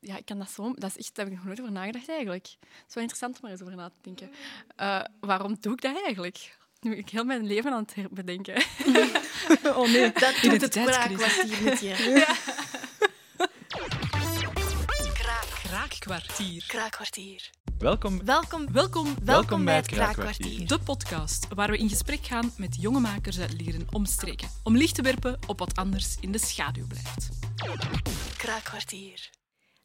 ja, ik kan dat zo... Dat is echt, daar heb ik nog nooit over nagedacht eigenlijk. Het is wel interessant om er eens over na te denken. Uh, waarom doe ik dat eigenlijk? Nu ben ik heel mijn leven aan het bedenken. oh nee, dat doet het kraakkwartier met je. Ja. Kraakkwartier. Kraakkwartier. Welkom. Welkom. Welkom. Welkom bij het Kraakkwartier. De podcast waar we in gesprek gaan met jonge makers uit leren omstreken. Om licht te werpen op wat anders in de schaduw blijft. Kraakkwartier.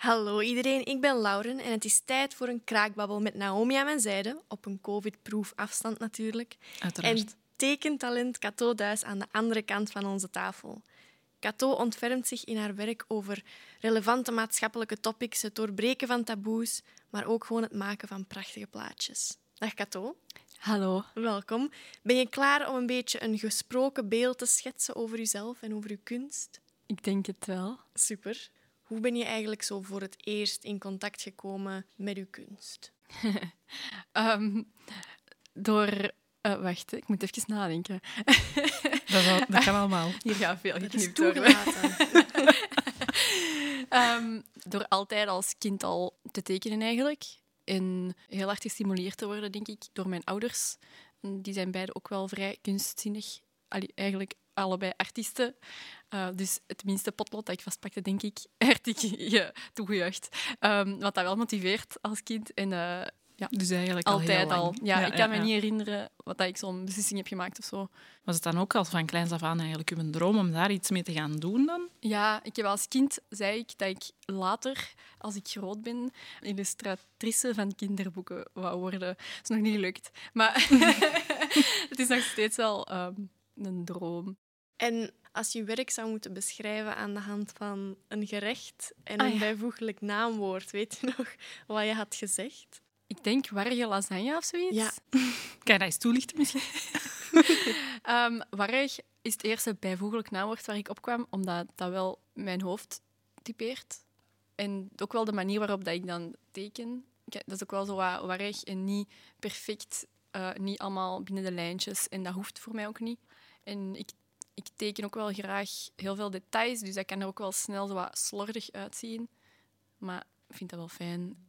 Hallo iedereen, ik ben Lauren en het is tijd voor een kraakbabbel met Naomi aan mijn zijde, op een covid-proof afstand natuurlijk. Uiteraard. En tekentalent Cato Duis aan de andere kant van onze tafel. Cato ontfermt zich in haar werk over relevante maatschappelijke topics, het doorbreken van taboes, maar ook gewoon het maken van prachtige plaatjes. Dag Cato. Hallo. Welkom. Ben je klaar om een beetje een gesproken beeld te schetsen over jezelf en over je kunst? Ik denk het wel. Super. Hoe ben je eigenlijk zo voor het eerst in contact gekomen met je kunst? um, door... Uh, wacht, ik moet even nadenken. dat, wel, dat kan allemaal. Hier gaat veel geknipt worden. um, door altijd als kind al te tekenen eigenlijk. En heel hard gestimuleerd te worden, denk ik, door mijn ouders. Die zijn beide ook wel vrij kunstzinnig. Allee, eigenlijk allebei artiesten. Uh, dus het minste potlood dat ik vastpakte, denk ik, werd ik ja, toegejuicht. Um, wat dat wel motiveert als kind. En, uh, ja, dus eigenlijk altijd al. al. Ja, ja, ik kan me niet herinneren wat dat ik zo'n beslissing heb gemaakt of zo. Was het dan ook al van kleins af aan eigenlijk uw droom om daar iets mee te gaan doen dan? Ja, ik heb als kind zei ik dat ik later, als ik groot ben, illustratrice van kinderboeken wou worden. Dat is nog niet gelukt. Maar het is nog steeds wel um, een droom. En als je werk zou moeten beschrijven aan de hand van een gerecht en Ah, een ja. bijvoeglijk naamwoord, weet je nog wat je had gezegd? Ik denk warrige lasagne of zoiets. Ja. Kan je dat eens toelichten misschien? Um, warrig is het eerste bijvoeglijk naamwoord waar ik op kwam, omdat dat wel mijn hoofd typeert. En ook wel de manier waarop dat ik dan teken. Dat is ook wel zo wat warrig en niet perfect, eh, niet allemaal binnen de lijntjes. En dat hoeft voor mij ook niet. En ik, ik teken ook wel graag heel veel details, dus dat kan er ook wel snel zo wat slordig uitzien. Maar ik vind dat wel fijn.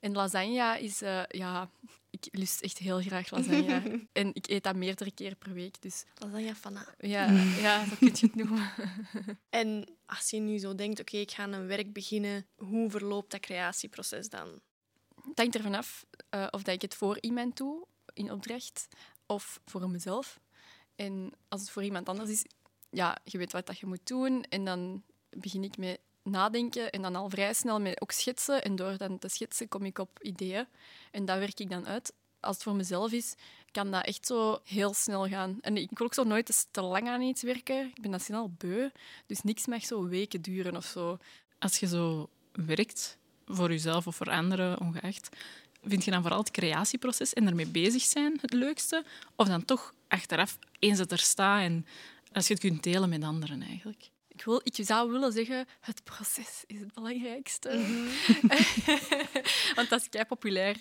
En lasagne is, eh, ja, ik lust echt heel graag lasagne. en ik eet dat meerdere keren per week, dus Lasagne fana. ja, ja zo kun je het noemen. En als je nu zo denkt, oké, ik ga een werk beginnen, hoe verloopt dat creatieproces dan? Het hangt ervan af eh, of dat ik het voor iemand doe, in opdracht, of voor mezelf. En als het voor iemand anders is, ja, je weet wat dat je moet doen. En dan begin ik met nadenken en dan al vrij snel met ook schetsen. En door dan te schetsen kom ik op ideeën. En dat werk ik dan uit. Als het voor mezelf is, kan dat echt zo heel snel gaan. En ik wil ook zo nooit te lang aan iets werken. Ik ben dat snel beu. Dus niks mag zo weken duren of zo. Als je zo werkt, voor jezelf of voor anderen, ongeacht, vind je dan vooral het creatieproces en daarmee bezig zijn het leukste? Of dan toch achteraf, eens het er staat en als je het kunt delen met anderen eigenlijk? Ik, wil, ik zou willen zeggen, het proces is het belangrijkste. Want dat is kei populair,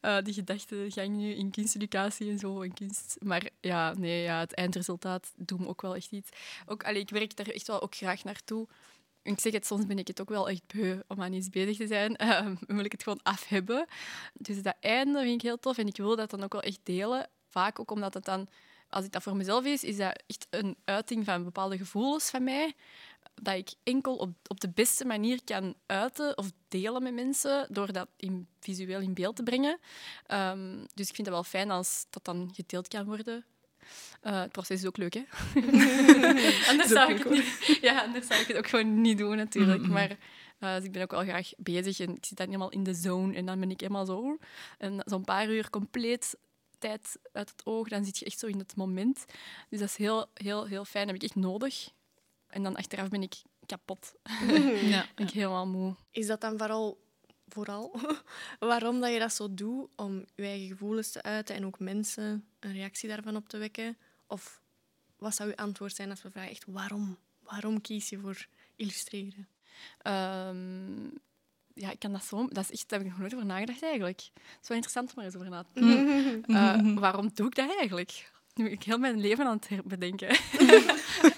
eh, die gedachtegang nu in kunsteducatie en zo, en kunst. Maar ja, nee, ja, het eindresultaat doet me ook wel echt iets. Ook, allee, ik werk daar echt wel ook graag naartoe. Ik zeg het, soms ben ik het ook wel echt beu om aan iets bezig te zijn. Ehm, wil ik het gewoon af hebben. Dus dat einde vind ik heel tof en ik wil dat dan ook wel echt delen. Vaak ook omdat het dan, als ik dat voor mezelf is, is dat echt een uiting van bepaalde gevoelens van mij dat ik enkel op, op de beste manier kan uiten of delen met mensen door dat in, visueel in beeld te brengen. Ehm, dus ik vind het wel fijn als dat dan gedeeld kan worden. Eh, het proces is ook leuk, hè? anders, zou ik het niet, ja, anders zou ik het ook gewoon niet doen, natuurlijk. Maar eh, dus ik ben ook wel graag bezig en ik zit dan helemaal in de zone en dan ben ik helemaal zo... En zo'n paar uur compleet tijd uit het oog, dan zit je echt zo in het moment. Dus dat is heel, heel, heel fijn. Dat heb ik echt nodig. En dan achteraf ben ik kapot. Ja. ben ik helemaal moe. Is dat dan vooral, vooral waarom dat je dat zo doet? Om je eigen gevoelens te uiten en ook mensen een reactie daarvan op te wekken? Of wat zou uw antwoord zijn als we vragen echt waarom? Waarom kies je voor illustreren? Ehm, ja, ik kan dat zo... Dat is echt, daar heb ik nog nooit over nagedacht, eigenlijk. Het is wel interessant om er eens over na te denken. Eh, waarom doe ik dat eigenlijk? Nu ben ik heel mijn leven aan het bedenken.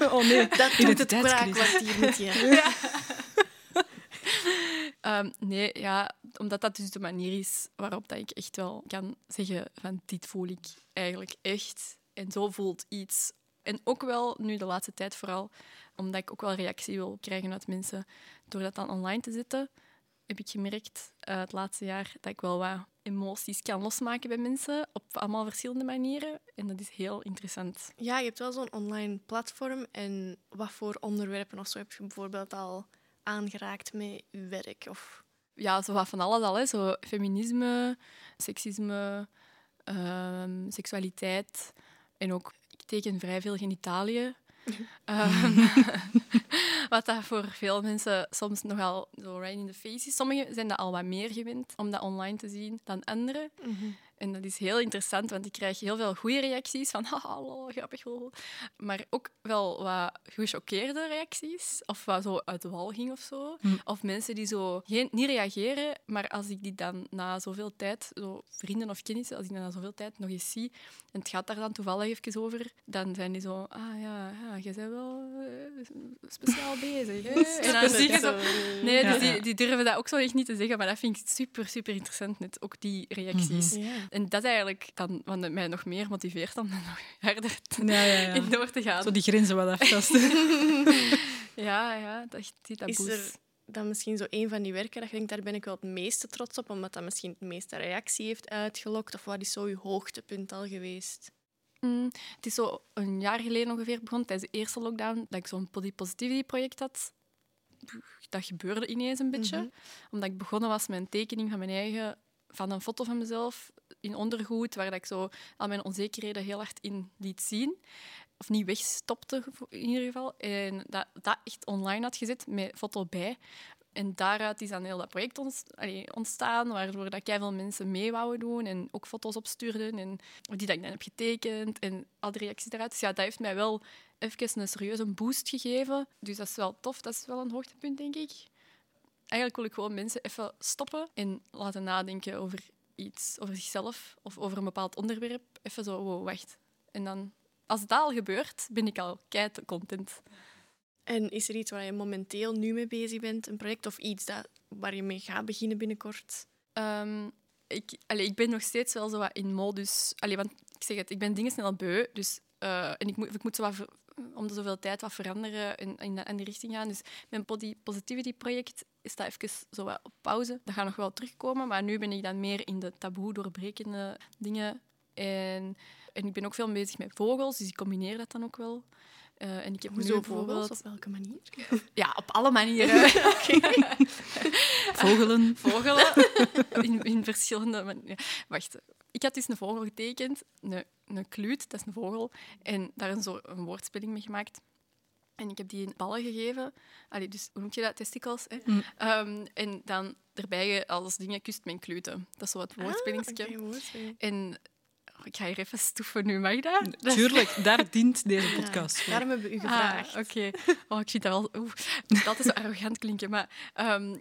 Oh nee, Dat doet het kraakkwartier met je. Ehm, nee, ja, omdat dat dus de manier is waarop dat ik echt wel kan zeggen van dit voel ik eigenlijk echt. En zo voelt iets. En ook wel, nu de laatste tijd vooral, omdat ik ook wel reactie wil krijgen uit mensen door dat dan online te zetten, heb ik gemerkt uh, het laatste jaar dat ik wel wat emoties kan losmaken bij mensen op allemaal verschillende manieren. En dat is heel interessant. Ja, je hebt wel zo'n online platform. En wat voor onderwerpen of zo heb je bijvoorbeeld al aangeraakt met je werk? Of... Ja, zo wat van alles al. Hè. Zo feminisme, seksisme, um, seksualiteit. En ook, ik teken vrij veel genitaliën. um, wat dat voor veel mensen soms nogal zo right in the face is. Sommigen zijn dat al wat meer gewend om dat online te zien dan anderen. Mhm. En dat is heel interessant, want ik krijg heel veel goede reacties van hallo, grappig. Maar ook wel wat gechoqueerde reacties. Of wat zo uit de wal ging of zo. Hm. Of mensen die zo geen, niet reageren, maar als ik die dan na zoveel tijd, zo vrienden of kennissen, als ik die na zoveel tijd nog eens zie, en het gaat daar dan toevallig even over, dan zijn die zo, ah ja, ja je bent wel eh, speciaal bezig. Hè? En dan zie je zo... Nee, dus die, die durven dat ook zo echt niet te zeggen, maar dat vind ik super, super interessant, net ook die reacties. Ja. En dat is eigenlijk dan wat mij nog meer motiveert om er nog harder te- Ja, ja, ja. in door te gaan. Zo die grenzen wat aftasten. Ja, ja, dat, die Is taboes. er dan misschien zo een van die werken dat je denkt, daar ben ik wel het meeste trots op, omdat dat misschien het meeste reactie heeft uitgelokt? Of wat is zo je hoogtepunt al geweest? Mm, het is zo een jaar geleden ongeveer begonnen, tijdens de eerste lockdown, dat ik zo'n body positivity project had. Dat gebeurde ineens een beetje. Mhm. Omdat ik begonnen was met een tekening van mijn eigen, van een foto van mezelf in ondergoed, waar ik zo al mijn onzekerheden heel hard in liet zien. Of niet wegstopte, in ieder geval. En dat, dat echt online had gezet, met foto bij. En daaruit is dan heel dat project ontstaan, waardoor dat veel mensen mee wouden doen en ook foto's opstuurden en die dat ik dan heb getekend en al die reacties daaruit. Dus ja, dat heeft mij wel even een serieuze boost gegeven. Dus dat is wel tof, dat is wel een hoogtepunt, denk ik. Eigenlijk wil ik gewoon mensen even stoppen en laten nadenken over iets, over zichzelf of over een bepaald onderwerp. Even zo, wow, wacht. En dan, als dat al gebeurt, ben ik al kei content. En is er iets waar je momenteel nu mee bezig bent, een project of iets dat, waar je mee gaat beginnen binnenkort? Ehm, ik, allee, ik ben nog steeds wel zo wat in modus. Allee, want ik zeg het, ik ben dingen snel beu. Dus, eh, en ik moet, ik moet zo wat ver- om de zoveel tijd wat veranderen en in, in die richting gaan. Dus mijn body positivity project staat even zo op pauze. Dat gaat nog wel terugkomen, maar nu ben ik dan meer in de taboe doorbrekende dingen. En, en ik ben ook veel bezig met vogels, dus ik combineer dat dan ook wel. Eh, en ik heb nu Hoezo bijvoorbeeld... vogels? Op welke manier? Ja, op alle manieren. Vogelen. vogelen in, in verschillende manieren. Wacht, ik had dus een vogel getekend, een, een kluut, dat is een vogel, en daar een, zo, een woordspeling mee gemaakt. En ik heb die in ballen gegeven. Allee, dus hoe noem je dat? Testicles. Hè? Mm. Ehm, en dan erbij als dingen kust mijn kluten. Dat is zo woordspellingsje. Ah, oké, woordspeling. En oh, ik ga hier even stoeven nu, mag dat? Tuurlijk, daar dient deze podcast Ja, voor. daarom hebben we u gevraagd. Ah, oké. Oh, ik vind dat wel... Oeh, dat is zo arrogant klinken, maar... ehm,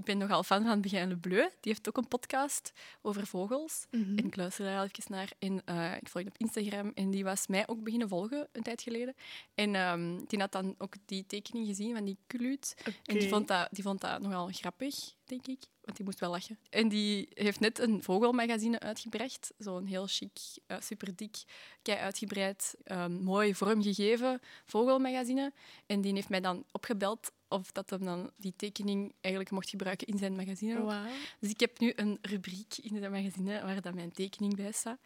ik ben nogal fan van Begin Le Bleu. Die heeft ook een podcast over vogels. Mhm. En ik luister daar even naar. En eh, ik volg op Instagram. En die was mij ook beginnen volgen een tijd geleden. En ehm, die had dan ook die tekening gezien van die kluut. En die vond, dat, die vond dat nogal grappig, denk ik. Want die moest wel lachen. En die heeft net een vogelmagazine uitgebracht. Zo'n heel chic, eh, super dik, kei uitgebreid, ehm, mooi vormgegeven vogelmagazine. En die heeft mij dan opgebeld of dat hem dan die tekening eigenlijk mocht gebruiken in zijn magazine. Dus ik heb nu een rubriek in dat magazine waar dat mijn tekening bij staat.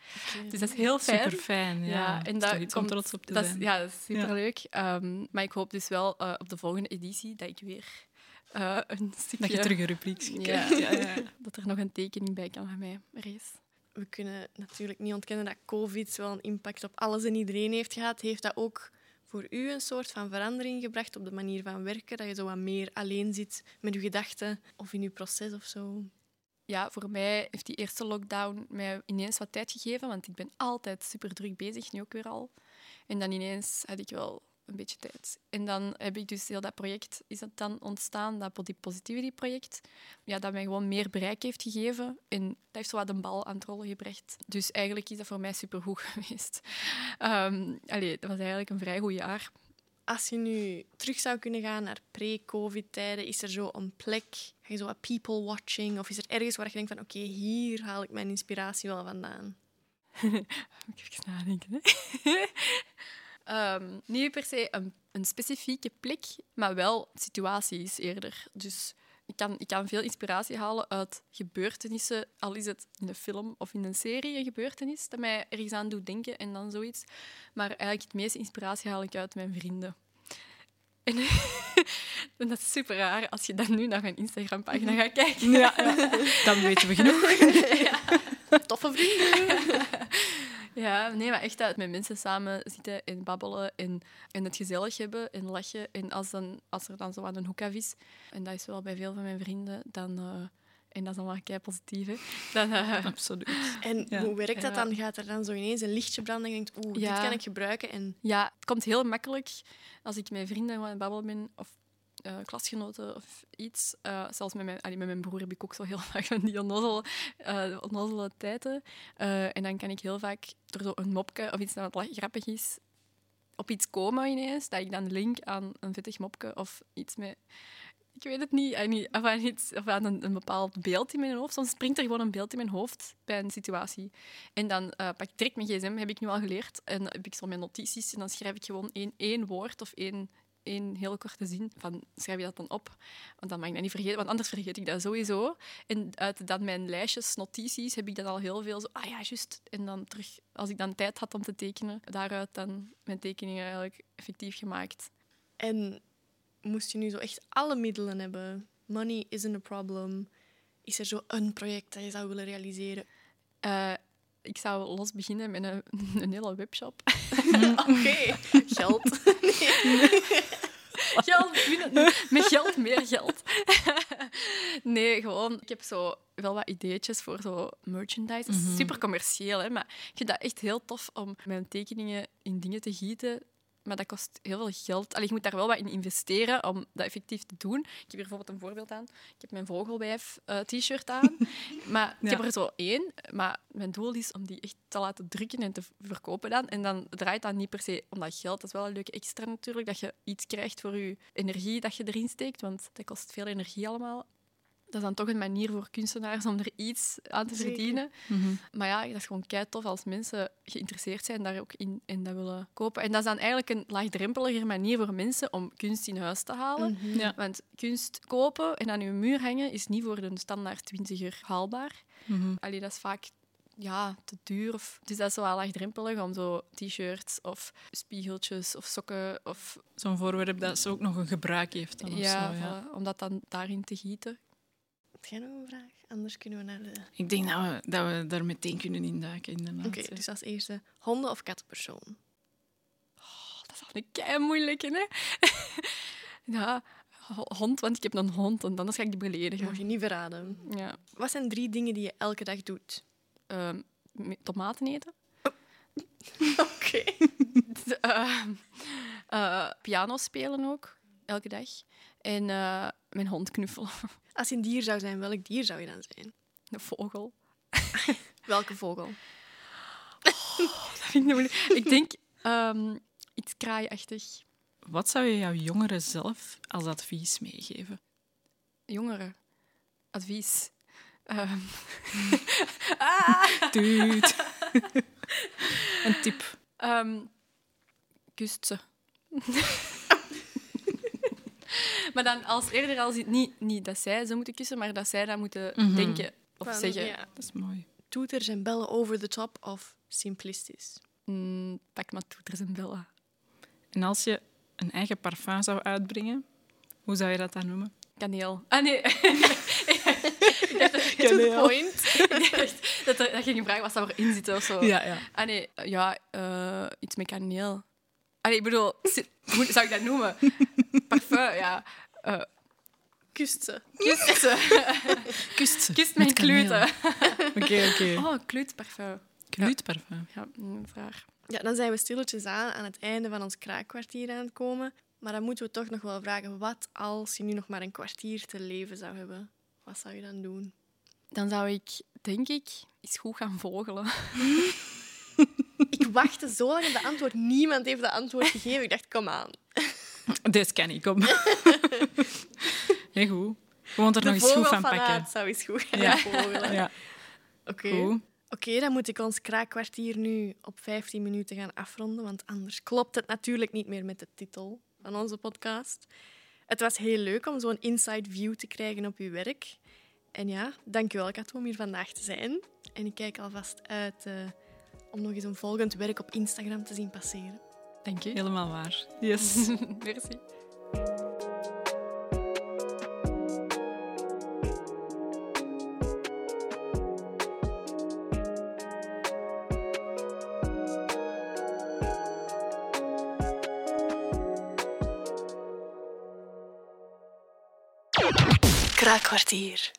Dus dat is heel fijn. Super fijn, ja. Ja, en daar dat komt- trots op te Dat is, zijn. ja, dat is superleuk. Ehm, maar ik hoop dus wel eh, op de volgende editie dat ik weer eh, een stukje... Dat je terug een rubriek ja, krijgt. Ja, ja. dat er nog een tekening bij kan van mij. Is. We kunnen natuurlijk niet ontkennen dat COVID wel een impact op alles en iedereen heeft gehad. Heeft dat ook voor u een soort van verandering gebracht op de manier van werken? Dat je zo wat meer alleen zit met je gedachten of in je proces of zo? Ja, voor mij heeft die eerste lockdown mij ineens wat tijd gegeven, want ik ben altijd super druk bezig, nu ook weer al. En dan ineens had ik wel een beetje tijd. En dan heb ik dus heel dat project, is dat dan ontstaan, dat Body Positivity project, ja, dat mij gewoon meer bereik heeft gegeven. En dat heeft zo wat een bal aan het rollen gebracht. Dus eigenlijk is dat voor mij supergoed geweest. Ehm allee, dat was eigenlijk een vrij goed jaar. Als je nu terug zou kunnen gaan naar pre-covid-tijden, is er zo een plek, ga je zo wat people watching, of is er ergens waar je denkt van oké, hier haal ik mijn inspiratie wel vandaan? Moet ik even nadenken. Hè? Ehm, niet per se een, een specifieke plek, maar wel situaties eerder. Dus ik kan, ik kan veel inspiratie halen uit gebeurtenissen, al is het in een film of in een serie een gebeurtenis dat mij ergens aan doet denken en dan zoiets. Maar eigenlijk het meeste inspiratie haal ik uit mijn vrienden. En, en dat is super raar als je dan nu naar mijn Instagram-pagina gaat kijken. Ja, dan weten we genoeg. Toffe vrienden. Ja, nee, maar echt dat met mensen samen zitten en babbelen en, en het gezellig hebben en lachen. En als, dan, als er dan zo aan een hoek af is, en dat is wel bij veel van mijn vrienden, dan, eh, en dat is dan wel kei positief, hè, dan, eh, Absoluut. En Ja. hoe werkt dat dan? Gaat er dan zo ineens een lichtje branden en je denkt, oeh, Ja. dit kan ik gebruiken? En ja, het komt heel makkelijk als ik met vrienden aan het babbelen ben of eh, klasgenoten of iets. Eh, zelfs met mijn, met mijn broer heb ik ook zo heel vaak van die eh, onnozele tijden. En dan kan ik heel vaak door zo een mopje of iets dat grappig is op iets komen ineens, dat ik dan link aan een vettig mopje of iets met... Ik weet het niet, of aan, iets, of aan een, bepaald beeld in mijn hoofd. Soms springt er gewoon een beeld in mijn hoofd bij een situatie. En dan pak ik direct mijn gsm, heb ik nu al geleerd. En heb ik zo mijn notities en dan schrijf ik gewoon één, één woord of één, één heel korte zin. Van, schrijf je dat dan op? Want dan mag ik dat niet vergeten, want anders vergeet ik dat sowieso. En uit dan mijn lijstjes, notities, heb ik dan al heel veel zo... Ah ja, juist. En dan terug, als ik dan tijd had om te tekenen, daaruit dan mijn tekeningen eigenlijk effectief gemaakt. En moest je nu zo echt alle middelen hebben? Money isn't a problem. Is er zo een project dat je zou willen realiseren? Eh, ik zou los beginnen met een, een hele webshop. Oké, geld. geld, winnen. met geld meer geld. nee, gewoon, ik heb zo wel wat ideetjes voor zo merchandise. Dat is super commercieel, hè, maar ik vind dat echt heel tof om mijn tekeningen in dingen te gieten. Maar dat kost heel veel geld. Allee, je moet daar wel wat in investeren om dat effectief te doen. Ik heb hier bijvoorbeeld een voorbeeld aan. Ik heb mijn vogelwijf eh, t-shirt aan. maar ik heb er zo één. Maar mijn doel is om die echt te laten drukken en te verkopen dan. En dan draait dat niet per se om dat geld. Dat is wel een leuke extra natuurlijk. Dat je iets krijgt voor je energie dat je erin steekt. Want dat kost veel energie allemaal. Dat is dan toch een manier voor kunstenaars om er iets aan te verdienen. Mhm. Maar ja, dat is gewoon kei tof als mensen geïnteresseerd zijn daar ook in en dat willen kopen. En dat is dan eigenlijk een laagdrempeliger manier voor mensen om kunst in huis te halen. Mhm. Ja. Want kunst kopen en aan je muur hangen is niet voor de standaard twintiger haalbaar. Mhm. Allee, dat is vaak ja, te duur. Of, dus dat is wel laagdrempelig om zo t-shirts of spiegeltjes of sokken of Zo'n voorwerp dat ze ook nog een gebruik heeft. Dan of zo, ja. voilà, om dat dan daarin te gieten. Heb jij nog een vraag? Anders kunnen we naar de... Ik denk dat we, dat we daar meteen kunnen induiken, inderdaad. Oké, dus als eerste honden- of kattenpersoon? Dat is al een kei moeilijk, hè? ja, ho- hond, want ik heb een hond en anders ga ik die beledigen. mag je niet verraden. Ja. Wat zijn drie dingen die je elke dag doet? Ehm, tomaten eten. Oké. Ehm, eh, piano spelen ook, elke dag. En eh, mijn hond knuffelen. Als je een dier zou zijn, welk dier zou je dan zijn? Een vogel. Welke vogel? Dat vind ik moeilijk. Ik denk ehm, iets kraaiachtig. Wat zou je jouw jongeren zelf als advies meegeven? Jongeren. Advies. Ehm, Dude. een tip. ehm, kust ze. Maar dan als eerder als het niet, niet dat zij ze moeten kussen, maar dat zij dat moeten Mhm. denken of Van, zeggen. ja, Dat is mooi. toeters en bellen over the top of simplistisch? Mm, pak maar toeters en bellen. En als je een eigen parfum zou uitbrengen, hoe zou je dat dan noemen? Kaneel. Ah, nee. To the point. Ik dacht dat, er, dat je ging vragen wat zou erin zitten of zo. ja. Ah, nee. Ja, eh, iets met kaneel. Ah, nee, ik bedoel, hoe zou ik dat noemen? Parfum, ja. Eh Kust ze. kust. Kust. Kist mijn. Oké, oké. Oh, kluutparfum. Kluutparfum. Ja, een vraag. Ja, dan zijn we stilletjes aan aan het einde van ons kraakkwartier aan het komen. Maar dan moeten we toch nog wel vragen, wat als je nu nog maar een kwartier te leven zou hebben? Wat zou je dan doen? Dan zou ik, denk ik, eens goed gaan vogelen. Ik wachtte zo lang op de antwoord. Niemand heeft de antwoord gegeven. Ik dacht, kom aan. Dit kan ik, kom. Heel goed. Je woont er De nog eens goed van van pakken. uit zou eens goed gaan Ja. Ja, Oké. Oké, dan moet ik ons kraakkwartier nu op 15 minuten gaan afronden, want anders klopt het natuurlijk niet meer met de titel van onze podcast. Het was heel leuk om zo'n inside view te krijgen op uw werk. En ja, dankjewel Kat om hier vandaag te zijn. En ik kijk alvast uit eh, om nog eens een volgend werk op Instagram te zien passeren. Dank je. Helemaal waar. Yes. Merci. Kraakkwartier.